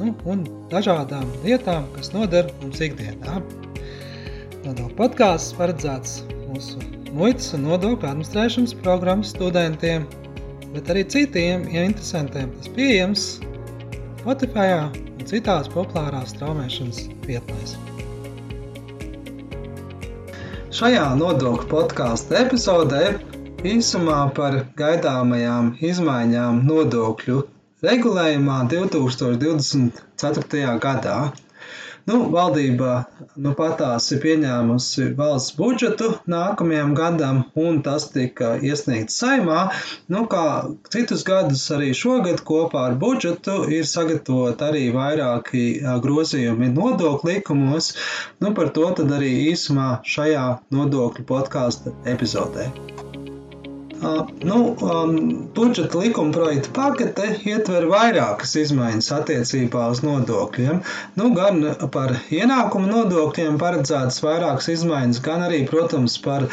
nu, un dažādām lietām, kas noder mums ikdienā. Nodokļu podkāsts paredzēts mūsu muitas un nodokļu administrēšanas programmas studentiem, bet arī citiem ja interesantiem. Tas pieejams Spotify un citās populārās straumēšanas vietnēs. Šajā nodokļu podkāstu epizodē īsumā par gaidāmajām izmaiņām nodokļu regulējumā 2024. gadā. Nu, valdība nu, patās ir pieņēmusi valsts budžetu nākamajam gadam, un tas tika iesniegts saimā. Nu, kā citus gadus, arī šogad kopā ar budžetu ir sagatavot arī vairāki grozījumi nodokļu likumos. Nu, par to tad arī īsumā šajā nodokļu podkāstu epizodē. Nu, um, budžeta likuma projekta pakete ietver vairākas izmaiņas attiecībā uz nodokļiem. Nu, gan par ienākumu nodokļiem paredzētas vairākas izmaiņas, gan arī, protams, par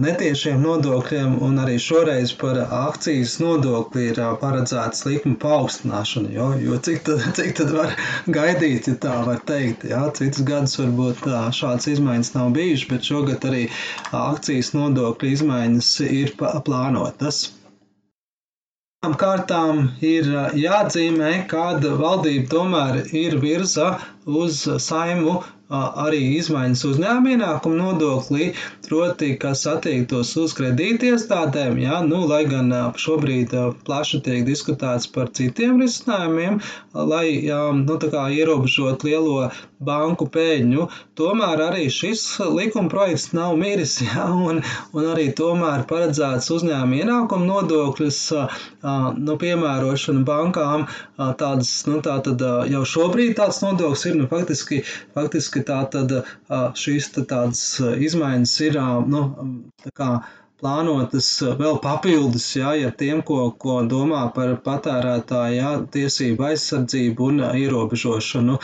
netiešiem nodokļiem un arī šoreiz par akcijas nodokli ir paredzētas likuma paaugstināšana. Jo, jo cik, tad, cik tad var gaidīt, ja tā var teikt? Jā? Citus gadus varbūt šādas izmaiņas nav bijušas, bet šogad arī akcijas nodokļu izmaiņas ir plānotas plānotas. Kārtām ir jāatzīmē, kāda valdība tomēr ir virza uz saimu arī izmaiņas uzņēmuma ienākuma nodoklī, proti, kas attiektos uz kredītiestādēm, jā, nu, lai gan šobrīd plaši tiek diskutēts par citiem risinājumiem, lai jā, nu, ierobežot lielo banku pēļņu, tomēr arī šis likuma projekts nav miris, jā, un, un arī tomēr paredzēts uzņēmuma ienākuma nodokļus, nu, piemērošana bankām, tādas, nu, tā tad jau šobrīd tāds nodoklis ir, nu, faktiski, faktiski tā tad šīs tādas izmaiņas ir nu, kā, plānotas vēl papildus, jā, ja tiem, ko, ko domā par patērētāju jā, tiesību aizsardzību un ierobežošanu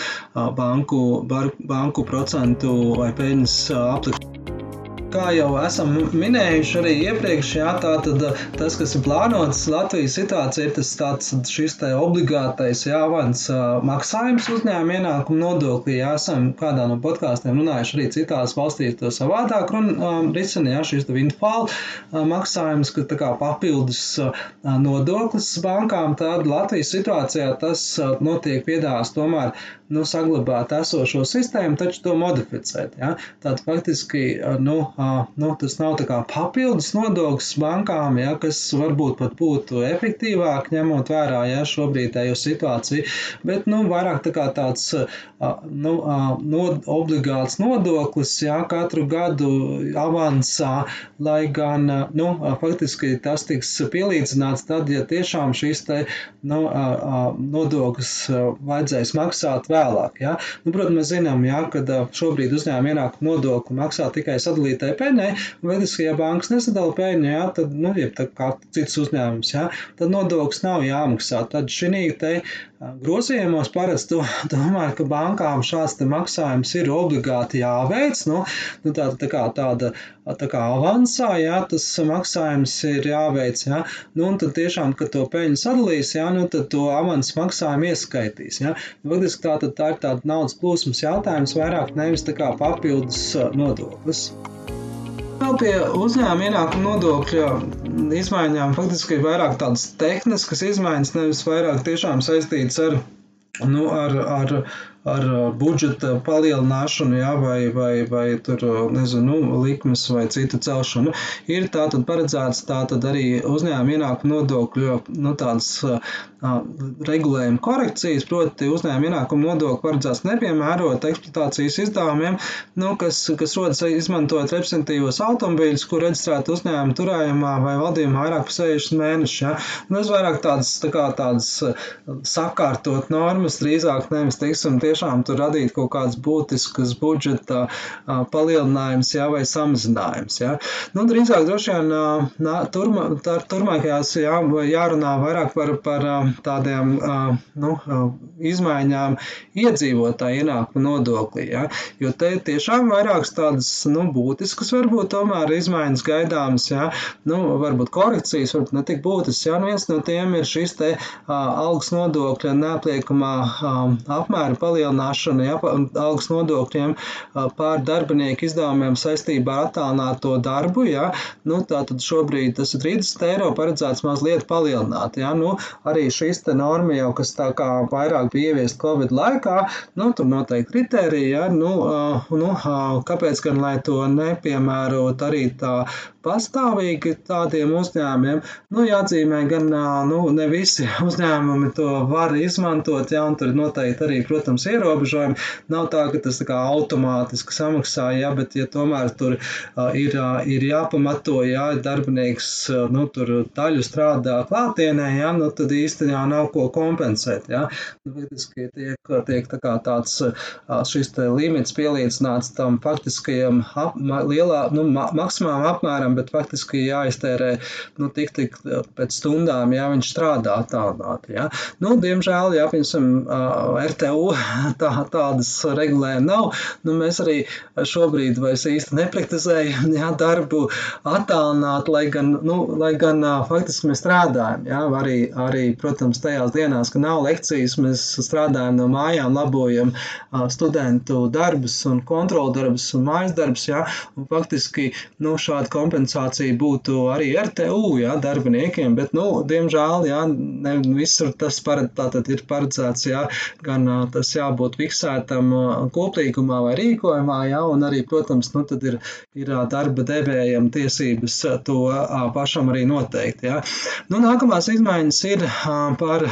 banku, banku procentu vai peļņas aplikšanu kā jau esam minējuši arī iepriekš, jā, tātad tas, kas ir plānots Latvijas situācija, ir tas tāds šis te obligātais jāvans maksājums uzņēmuma ienākuma nodoklī. Jā, esam kādā no podkāstiem runājuši arī citās valstīs to savādāk un um, risina, jā, šis te windfall maksājums, ka tā kā papildus nodoklis bankām, tad Latvijas situācijā tas notiek piedāvās tomēr nu, saglabāt esošo sistēmu, taču to modificēt. Ja? Tātad faktiski nu, nu, tas nav papildus nodoklis bankām, ja, kas varbūt pat būtu efektīvāk, ņemot vērā ja, šobrīdējo situāciju, bet nu, vairāk tā tāds nu, nod, obligāts nodoklis ja, katru gadu avansā, lai gan nu, faktiski tas tiks pielīdzināts tad, ja tiešām šīs te, nu, nodoklis vajadzēs maksāt vēl vēlāk. Ja? Nu, protams, mēs zinām, ja, ka šobrīd uzņēmuma ienākuma nodokli maksā tikai sadalītai peļņai. Faktiski, ja bankas nesadala peļņu, ja, tad, nu, ja tā kā cits uzņēmums, ja, tad nodoklis nav jāmaksā. Tad šī te grozījumos paredz to, tomēr, ka bankām šāds maksājums ir obligāti jāveic. Nu, nu, tā, tā kā tāda tā kā avansā, jā, tas maksājums ir jāveic. Jā. Nu, un tad tiešām, kad to peļņu sadalīs, jā, nu, tad to avans maksājumu ieskaitīs. Jā. Nu, faktiski tā, tā ir tāda naudas plūsmas jautājums, vairāk nevis tā kā papildus nodoklis. Vēl pie uzņēmuma ienākuma nodokļa izmaiņām faktiski ir vairāk tādas tehniskas izmaiņas, nevis vairāk tiešām saistītas ar, nu, ar, ar ar budžeta palielināšanu, jā, vai, vai, vai tur, nezinu, nu, likmes vai citu celšanu, ir tātad paredzēts tātad arī uzņēmuma ienākuma nodokļu, nu, tādas uh, regulējuma korekcijas, proti uzņēmuma ienākuma nodokļu paredzēts nepiemērot eksploatācijas izdevumiem, nu, kas, kas rodas izmantojot reprezentatīvos automobīļus, kur reģistrēta uzņēmuma turējumā vai valdījumā vairāk par 60 mēnešus, jā. Nu, es vairāk tādas, tā kā tādas sakārtot normas, drīzāk nevis, teiksim, tie tiešām tur radīt kaut kāds būtisks budžeta palielinājums jā, vai samazinājums. Jā. Nu, drīzāk droši vien nā, turma, tā, turmākajās jā, jārunā vairāk par, par tādiem nu, izmaiņām iedzīvotāju ienākumu nodoklī. Jā. Jo te tiešām vairākas tādas nu, būtiskas varbūt tomēr izmaiņas gaidāmas. Jā. Nu, varbūt korekcijas, varbūt ne tik būtiskas. Jā. Nu, viens no tiem ir šis te algas nodokļa neapliekamā apmēra palielināšana ja, algas nodokļiem pār darbinieku izdevumiem saistībā ar attālināto darbu. Ja, nu, tātad šobrīd tas ir 30 eiro paredzēts mazliet palielināt. Ja, nu, arī šīs norma jau, kas tā kā vairāk bija ieviest Covid laikā, nu, tur noteikti kriteriji, ja, nu, nu, kāpēc gan lai to nepiemērot arī tā pastāvīgi tādiem uzņēmumiem, nu, jāatzīmē gan, nu, ne visi uzņēmumi to var izmantot, ja, un tur noteikti arī, protams, ierobežojumi. Nav tā, ka tas tā kā automātiski samaksā, ja, bet, ja tomēr tur ir, ir jāpamato, ja darbinieks, nu, tur daļu strādā klātienē, ja, nu, tad īstenībā nav ko kompensēt, ja. Faktiski tiek, tiek tā kā tāds šis limits pielīdzināts tam faktiskajam ap, lielā, nu, ma, maksimālam apmēram, stundām, bet faktiski jāiztērē nu, tik, tik pēc stundām, ja viņš strādā tālāk. Ja. Nu, diemžēl, ja piemēram, RTU tā, tādas regulējumi nav, nu, mēs arī šobrīd vairs īsti nepraktizējam ja, darbu attālināt, lai gan, nu, lai gan faktiski mēs strādājam. Ja, arī, arī, protams, tajās dienās, kad nav lekcijas, mēs strādājam no mājām, labojam studentu darbus un kontrolu darbus un mājas darbus. Ja, un faktiski nu, šāda kompensācija kompensācija būtu arī RTU jā, darbiniekiem, bet, nu, diemžēl, jā, ne visur tas pared, ir paredzēts, jā, gan tas jābūt fiksētam koplīgumā vai rīkojumā, jā, un arī, protams, nu, tad ir, ir darba devējiem tiesības to pašam arī noteikt, jā. Nu, nākamās izmaiņas ir par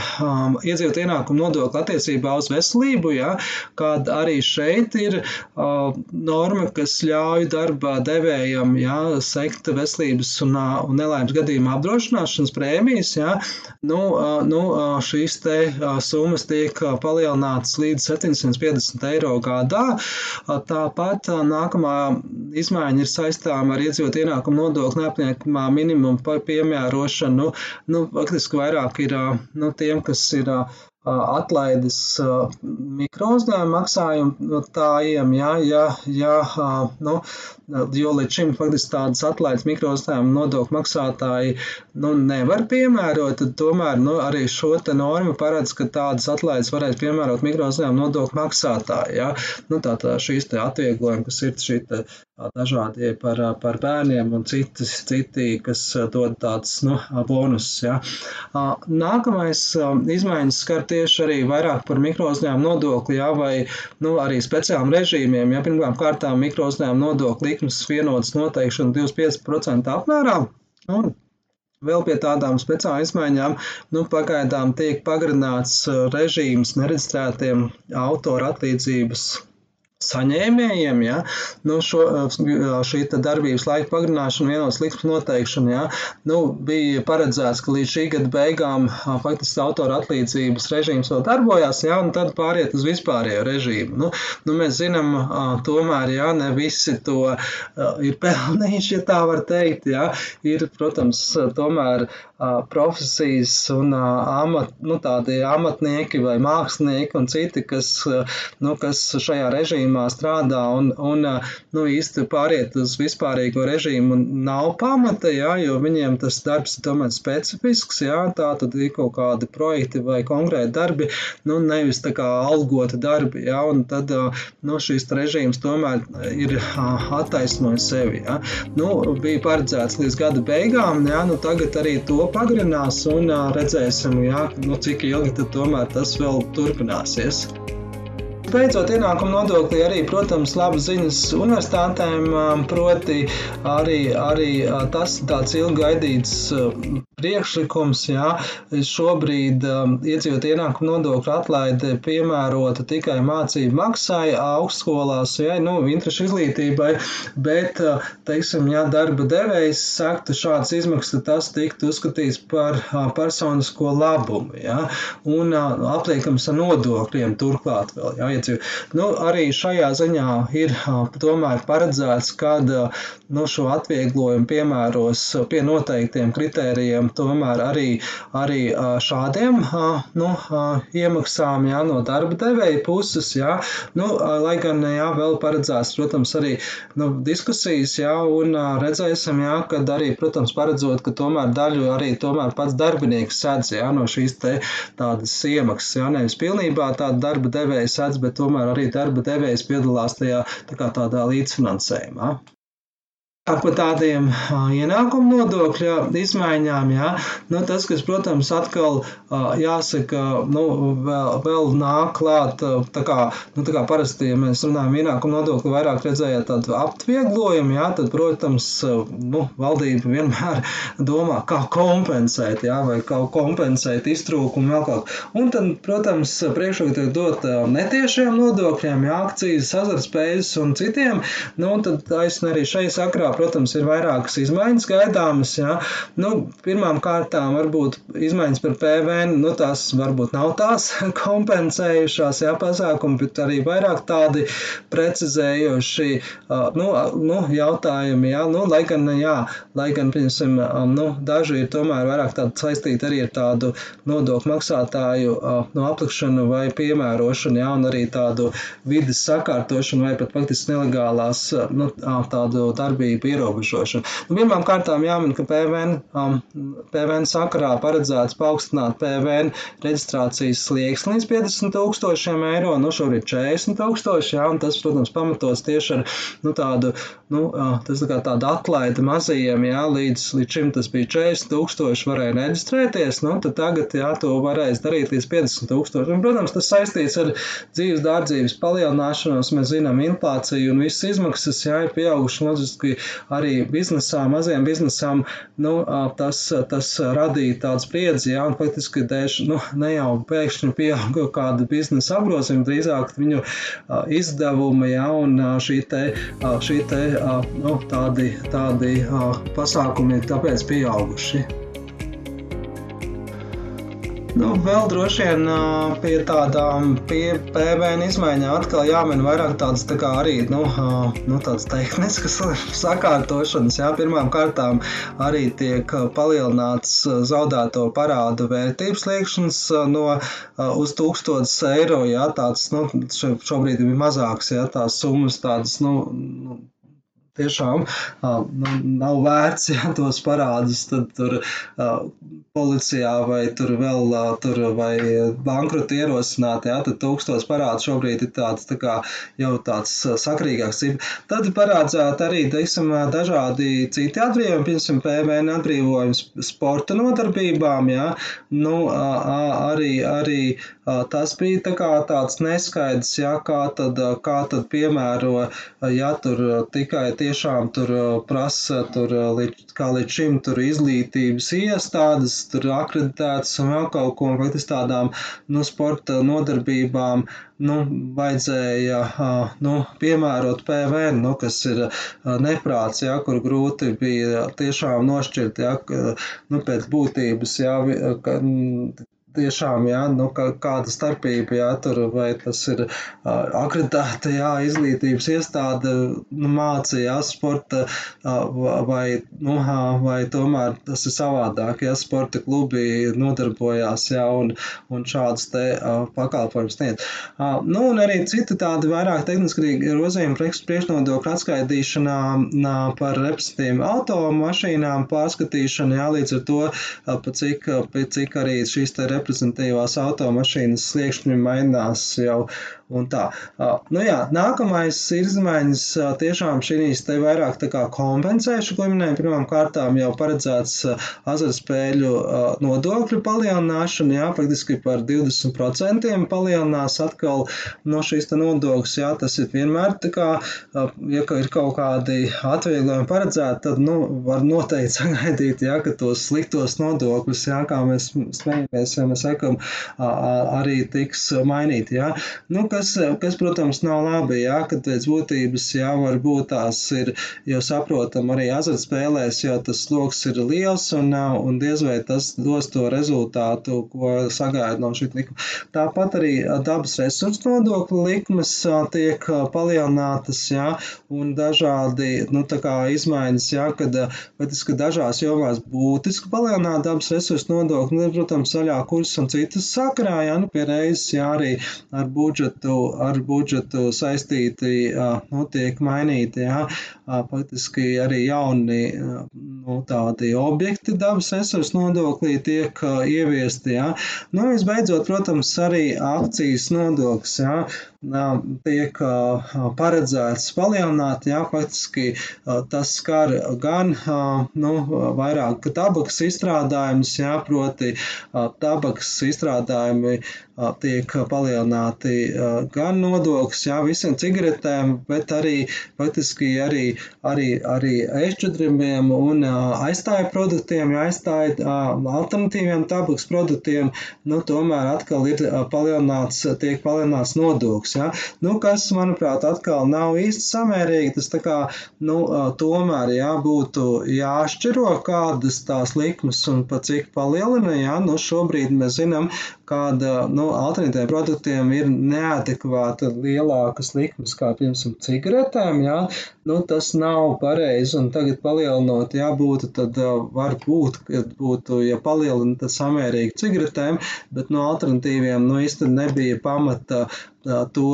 iedzīvot ienākumu nodokli attiecībā uz veselību, jā, kad arī šeit ir norma, kas ļauj darba devējam, jā, sekt sniegt veselības un, un nelaimes gadījuma apdrošināšanas prēmijas, ja, nu, nu, šīs te summas tiek palielinātas līdz 750 eiro gadā. Tāpat nākamā izmaiņa ir saistām ar iedzīvot ienākumu nodokli neapniekamā minimumu piemērošanu. Nu, nu, faktiski vairāk ir nu, tiem, kas ir atlaides mikrouzņēmuma maksājumu tājiem, ja, ja, ja, nu, jo līdz šim faktiski tādas atlaides mikrouzņēmuma nodokļu maksātāji nu, nevar piemērot, tad tomēr nu, arī šo normu paredz, ka tādas atlaides varēs piemērot mikrouzņēmuma nodokļu maksātāji. Ja? Nu, tā, tā šīs atvieglojumi, kas ir šī te dažādie par, par bērniem un citas, citi, kas dod tāds nu, bonus. Ja. Nākamais izmaiņas skar tieši arī vairāk par mikrouzņēmumu nodokli, ja, vai nu, arī speciālām režīmiem. Ja, pirmām kārtām mikrouzņēmumu nodokli likmes vienotas noteikšana 25% apmērā. Un Vēl pie tādām speciālām izmaiņām, nu, pagaidām tiek pagarināts režīms nereģistrētiem autora atlīdzības saņēmējiem, ja, nu šo, šī darbības laika pagarināšana, vienotas likmes noteikšana, ja, nu, bija paredzēts, ka līdz šī gada beigām faktiski autora atlīdzības režīms vēl darbojās, ja, un tad pāriet uz vispārējo režīmu. Nu, nu, mēs zinām, tomēr, ja, ne visi to ir pelnījuši, ja tā var teikt, ja, ir, protams, tomēr profesijas un amat, nu, tādi amatnieki vai mākslinieki un citi, kas, nu, kas šajā režīmā strādā un, un nu, īsti pāriet uz vispārīgo režīmu nav pamata, jā, jo viņiem tas darbs ir tomēr specifisks, jā, tā tad ir kaut kādi projekti vai konkrēti darbi, nu, nevis tā kā algota darbi, jā, un tad, nu, šīs režīms tomēr ir attaisnojis sevi, jā. Nu, bija paredzēts līdz gada beigām, jā, nu, tagad arī to pagarinās un redzēsim, jā, nu, cik ilgi tad tomēr tas vēl turpināsies. Beidzot, ienākuma nodoklī arī, protams, labas ziņas universitātēm, proti arī, arī tas tāds ilgaidīts priekšlikums, jā, šobrīd um, iedzīvot ienākumu nodokļu atlaide piemērota tikai mācību maksai augstskolās, jā, nu, interešu izglītībai, bet, uh, teiksim, ja darba devējs sektu šādas izmaksas, tas tiktu uzskatīts par uh, personisko labumu, jā, un uh, apliekams ar nodokļiem turklāt vēl, jā, iedzīvot. Nu, arī šajā ziņā ir uh, tomēr paredzēts, kad uh, nu, šo atvieglojumu piemēros pie noteiktiem kritērijiem tomēr arī, arī šādiem nu, iemaksām jā, no darba devēja puses. Jā, nu, lai gan jā, vēl paredzēts, protams, arī nu, diskusijas, jā, un redzēsim, jā, kad arī, protams, paredzot, ka tomēr daļu arī tomēr pats darbinieks sedz jā, no šīs te tādas iemaksas. Jā, nevis pilnībā tāda darba devēja sedz, bet tomēr arī darba devējs piedalās tajā tā kā tādā līdzfinansējumā par tādiem ienākumu nodokļa izmaiņām, jā, nu, tas, kas, protams, atkal jāsaka, nu, vēl, vēl nāk klāt, tā kā, nu, tā kā parasti, ja mēs runājam ienākumu nodokli, vairāk redzējāt tādu aptvieglojumu, jā, tad, protams, nu, valdība vienmēr domā, kā kompensēt, jā, vai kā kompensēt iztrūkumu vēl kaut. Un tad, protams, priekšroka tiek dot netiešiem nodokļiem, jā, akcijas, azartspējas un citiem, nu, un tad taisn arī šai sakrā protams, ir vairākas izmaiņas gaidāmas. Ja? Nu, pirmām kārtām varbūt izmaiņas par PVN, nu, tās varbūt nav tās kompensējušās ja, pasākumi, bet arī vairāk tādi precizējoši nu, nu, jautājumi. Ja? Nu, lai gan, jā, lai gan, piemēram, nu, daži ir tomēr vairāk saistīti arī ar tādu nodokļu maksātāju nu, aplikšanu vai piemērošanu, ja? un arī tādu vidas sakārtošanu vai pat faktiski nelegālās nu, tādu darbību ierobežošanu. Nu, pirmām kārtām jāmin, ka PVN, um, PVN sakarā paredzēts paaugstināt PVN reģistrācijas slieksni līdz 50 tūkstošiem eiro, nu šobrīd 40 tūkstoši, jā, un tas, protams, pamatos tieši ar nu, tādu, nu, tas tā kā tāda atlaida mazajiem, jā, līdz, līdz šim tas bija 40 tūkstoši varēja reģistrēties, nu, tad tagad, jā, to varēs darīt līdz 50 tūkstoši. Un, protams, tas saistīts ar dzīves dārdzības palielināšanos, mēs zinām inflāciju un visas izmaksas, jā, ir pieauguši, loģiski arī biznesā, maziem biznesam, nu, tas, tas radīja tādu spriedzi, jā, un faktiski dēļ, nu, ne jau pēkšņi pieauga kāda biznesa apgrozījuma, drīzāk viņu izdevumi, jā, un šī te, šī te, nu, tādi, tādi pasākumi ir tāpēc pieauguši. Nu, vēl droši vien pie tādām pie PVN izmaiņām atkal jāmin vairāk tādas tā kā arī nu, nu, tehniskas sakārtošanas. Jā. Pirmām kārtām arī tiek palielināts zaudēto parādu vērtības liekšanas no uz 1000 eiro. Jā, tāds, nu, šobrīd ir mazāks, jā, tās summas tādas, nu, tiešām nu, nav vērts ja, tos parādus tad tur policijā vai tur vēl tur vai bankrotu ierosināt, ja, tad tūkstos parādu šobrīd ir tāds tā kā jau tāds sakrīgāks. Tad parādzēt arī, teiksim, dažādi citi atbrīvojumi, piemēram, PVN atbrīvojums sporta nodarbībām, ja, nu, arī, arī tas bija tā kā tāds neskaidrs, ja, kā tad, kā tad piemēro, ja tur tikai tie tiešām tur prasa, tur, kā līdz šim, tur izglītības iestādes, tur akreditētas un vēl kaut ko, vai tas tādām, nu, sporta nodarbībām, nu, vajadzēja, nu, piemērot PVN, nu, kas ir neprāts, jā, kur grūti bija tiešām nošķirt, jā, nu, pēc būtības, jā, ka, tiešām, jā, nu, kā, kāda starpība, jā, tur vai tas ir uh, akreditēta, jā, izglītības iestāde, nu, māca, jā, sporta, uh, vai, nu, vai tomēr tas ir savādāk, jā, sporta klubi nodarbojās, jā, un, un šādas te uh, pakalpojums sniedz. Uh, nu, un arī citi tādi vairāk tehniski grozījumi priekšnodokļu atskaitīšanā uh, par representatīviem automašīnām pārskatīšanu, jā, līdz ar to, uh, pa cik, pa cik arī šīs te representatīvas reprezentatīvās automašīnas sliekšņi mainās jau Un tā. Nu jā, nākamais izmaiņas tiešām šīs te vairāk tā kā kompensēšu, ko minēju, pirmām kārtām jau paredzēts azartspēļu nodokļu palielināšana, jā, praktiski par 20% palielinās atkal no šīs te nodokļas, jā, tas ir vienmēr tā kā, ja ir kaut kādi atvieglojumi paredzēti, tad, nu, var noteikti sagaidīt, jā, ka tos sliktos nodokļus, jā, kā mēs smejamies, ja mēs sakam, arī tiks mainīti, jā. Nu, ka kas, kas, protams, nav labi, jā, kad pēc būtības, jā, varbūt tās ir, jo saprotam, arī azartspēlēs, jo tas sloks ir liels un, un diez vai tas dos to rezultātu, ko sagaida no šī likuma. Tāpat arī dabas resursu nodokļu likmes tiek palielinātas, jā, un dažādi, nu, tā kā izmaiņas, jā, kad, patiski dažās jomās būtiski palielināt dabas resursu nodokļu, nu, protams, zaļā kursa un citas sakarā, jā, nu, pie reizes, jā, arī ar budžetu budžetu, ar budžetu saistīti, nu, tiek mainīti, jā, faktiski arī jauni, nu, tādi objekti dabas resursu nodoklī tiek ieviesti, jā. Nu, visbeidzot, protams, arī akcijas nodoklis, jā, tiek paredzēts palielināt, jā, faktiski tas skar gan, nu, vairāk tabakas izstrādājumus, jā, proti tabakas izstrādājumi tiek palielināti gan nodoklis, jā, visiem cigaretēm, bet arī faktiski arī, arī, arī ešķidrimiem un aizstāja produktiem, ja aizstāja alternatīviem tabakas produktiem, nu, tomēr atkal ir palielināts, tiek palielināts nodoklis, jā. Nu, kas, manuprāt, atkal nav īsti samērīgi, tas tā kā, nu, tomēr, jā, būtu jāšķiro kādas tās likmes un pa cik palielina, jā, nu, šobrīd mēs zinām, kāda nu, alternatīviem produktiem ir neadekvāti lielākas likmes kā, piemēram, cigaretēm, jā, nu, tas nav pareizi. Un tagad palielinot, jā, būtu, tad var būt, ka būtu, ja palielina, tad samērīgi cigaretēm, bet no alternatīviem, nu, īsti nebija pamata to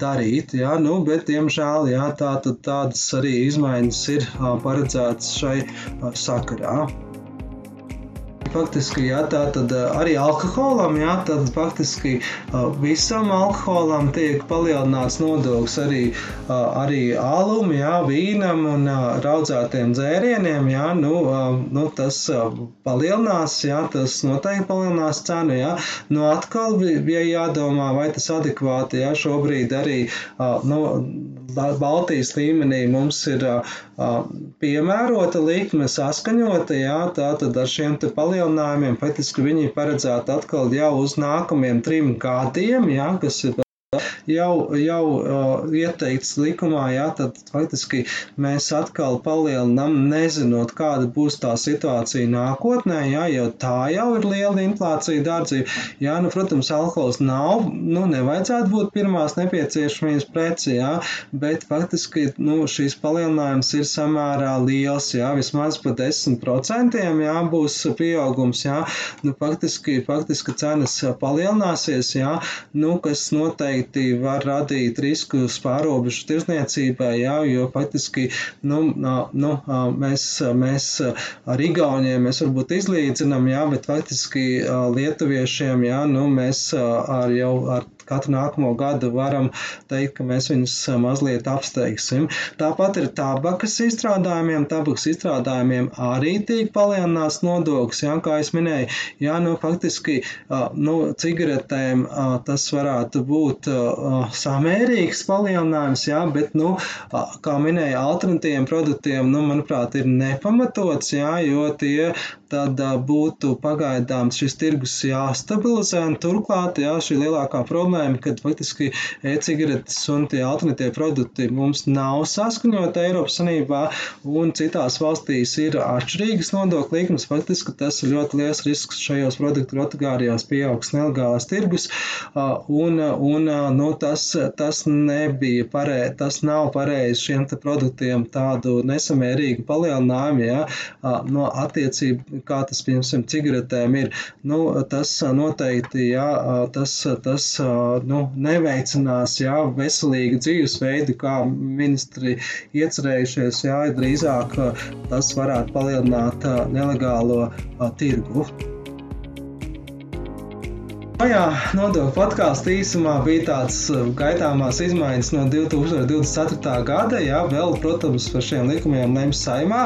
darīt, jā, nu, bet, diemžēl, jā, tā tad tādas arī izmaiņas ir paredzētas šai sakarā. Faktiski, jā, tā tad arī alkoholam, jā, tad faktiski visam alkoholam tiek palielināts nodoklis arī, arī alum, jā, vīnam un raudzētiem dzērieniem, jā, nu, nu tas palielinās, jā, tas noteikti palielinās cenu, jā. Nu, atkal bija jādomā, vai tas adekvāti, jā, šobrīd arī, nu, Baltijas līmenī mums ir piemērota likme saskaņota, jā, tā tad ar šiem te palielinājumiem faktiski viņi paredzētu atkal jau uz nākamiem trim gadiem, jā, kas ir jau, jau uh, ieteikts likumā, jā, tad faktiski mēs atkal palielinām, nezinot, kāda būs tā situācija nākotnē, jā, jo tā jau ir liela inflācija, dārdzība. Jā, nu, protams, alkohols nav, nu, nevajadzētu būt pirmās nepieciešamības preci, jā, bet faktiski, nu, šīs palielinājums ir samērā liels, jā, vismaz pa 10% jā, būs pieaugums, jā, nu, faktiski, faktiski cenas palielināsies, jā, nu, kas noteikti var radīt riskus pārobežu tirzniecībai, jā, jo faktiski nu, nu, mēs, mēs ar Igauniem mēs varbūt izlīdzinām, jā, bet faktiski lietuviešiem, jā, nu, mēs ar jau ar katru nākamo gadu varam teikt, ka mēs viņus mazliet apsteigsim. Tāpat ir tabakas izstrādājumiem. Tabakas izstrādājumiem arī tiek palielināts nodoklis, jā, kā es minēju. Jā, nu, faktiski, nu, cigaretēm tas varētu būt samērīgs palielinājums, jā, bet, nu, kā minēja, alternatīviem produktiem, nu, manuprāt, ir nepamatots, jā, jo tie tad būtu pagaidām šis tirgus jāstabilizē. Turklāt, jā, šī lielākā problēma, kad faktiski e-cigaretes un tie alternatīvie produkti mums nav saskaņoti Eiropas Sanībā un citās valstīs ir atšķirīgas nodokļu likmes. Faktiski tas ir ļoti liels risks šajos produktu kategorijās pieaugs nelegālās tirgus. Un, un nu, tas, tas nebija pareizi, tas nav pareizi šiem produktiem tādu nesamērīgu palielinājumu, jā, no attiecību kā tas, piemēram, cigaretēm ir, nu, tas noteikti, jā, tas, tas nu, neveicinās, jā, veselīgu dzīvesveidu, kā ministri iecerējušies, jā, drīzāk tas varētu palielināt nelegālo tirgu. Šajā nodokļu podkāstā īsumā bija tāds uh, gaidāmās izmaiņas no 2024. gada. Jā, vēl, protams, par šiem likumiem lems saimā.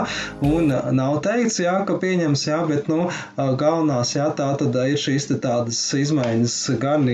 Un uh, nav teikts, jā, ka pieņems, jā, bet nu, uh, galvenās jā, tā tad ir šīs tādas izmaiņas gan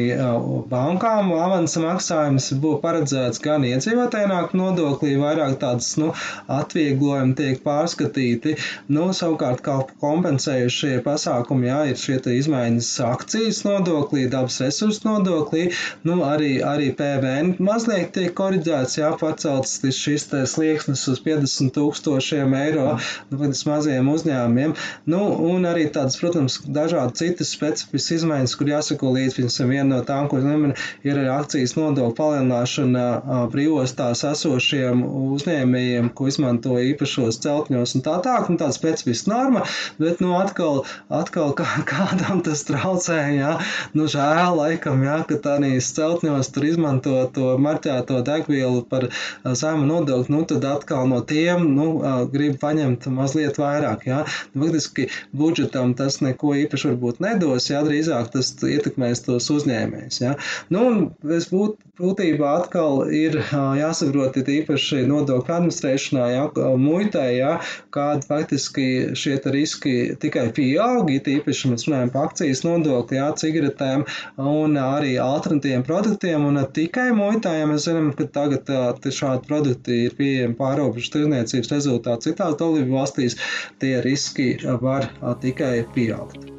bankām, avansa maksājums būtu paredzēts gan iedzīvotāju nodoklī, vairāk tādas nu, atvieglojumi tiek pārskatīti. Nu, savukārt, kā kompensējušie pasākumi, jā, ir šie izmaiņas akcijas nodokļi nodoklī, dabas resursu nodoklī, nu, arī, arī PVN mazliet tiek koriģēts, jā, pacelts šis slieksnis uz 50 tūkstošiem eiro nu, maziem uzņēmumiem. Nu, un arī tādas, protams, dažādi citas specifiskas izmaiņas, kur jāsako līdz, piemēram, viena no tām, ko nemin, ir arī akcijas nodokļu palielināšana brīvostās esošiem uzņēmējiem, ko izmanto īpašos celtņos un tā tālāk, nu, tāda specifiska norma, bet, nu, atkal, atkal kā, kādam tas traucē, jā, nu, žēl laikam, jā, ka tādīs celtņos tur izmanto to marķēto degvielu par zemu nodokli, nu, tad atkal no tiem, nu, grib paņemt mazliet vairāk, jā. Faktiski budžetam tas neko īpaši varbūt nedos, jā, drīzāk tas ietekmēs tos uzņēmējus, jā. Nu, un es būtu būtībā atkal ir jāsaprot, ir īpaši nodokļu administrēšanā, jā, muitai, jā, kāda faktiski šie riski tikai pieaug, it īpaši mēs runājam par akcijas nodokli, jā, cigaretē muitājiem un arī alternatīviem produktiem. Un tikai muitājiem mēs zinām, ka tagad šādi produkti ir pieejami pārobežu tirniecības rezultāti citās dalību valstīs. Tie riski var tikai pieaugt.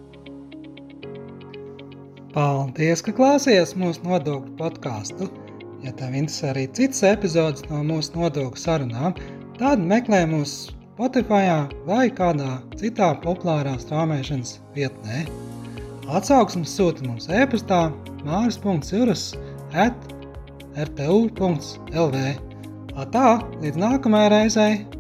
Paldies, ka klausījāties mūsu nodokļu podkāstu. Ja tev interesē arī citas epizodes no mūsu nodokļu sarunām, tad meklē mūs Spotify vai kādā citā populārā strāmošanas vietnē. Atsauksmes sūta mums e-pastā māris.cirus at rtu.lv. Tā, līdz nākamajai reizei!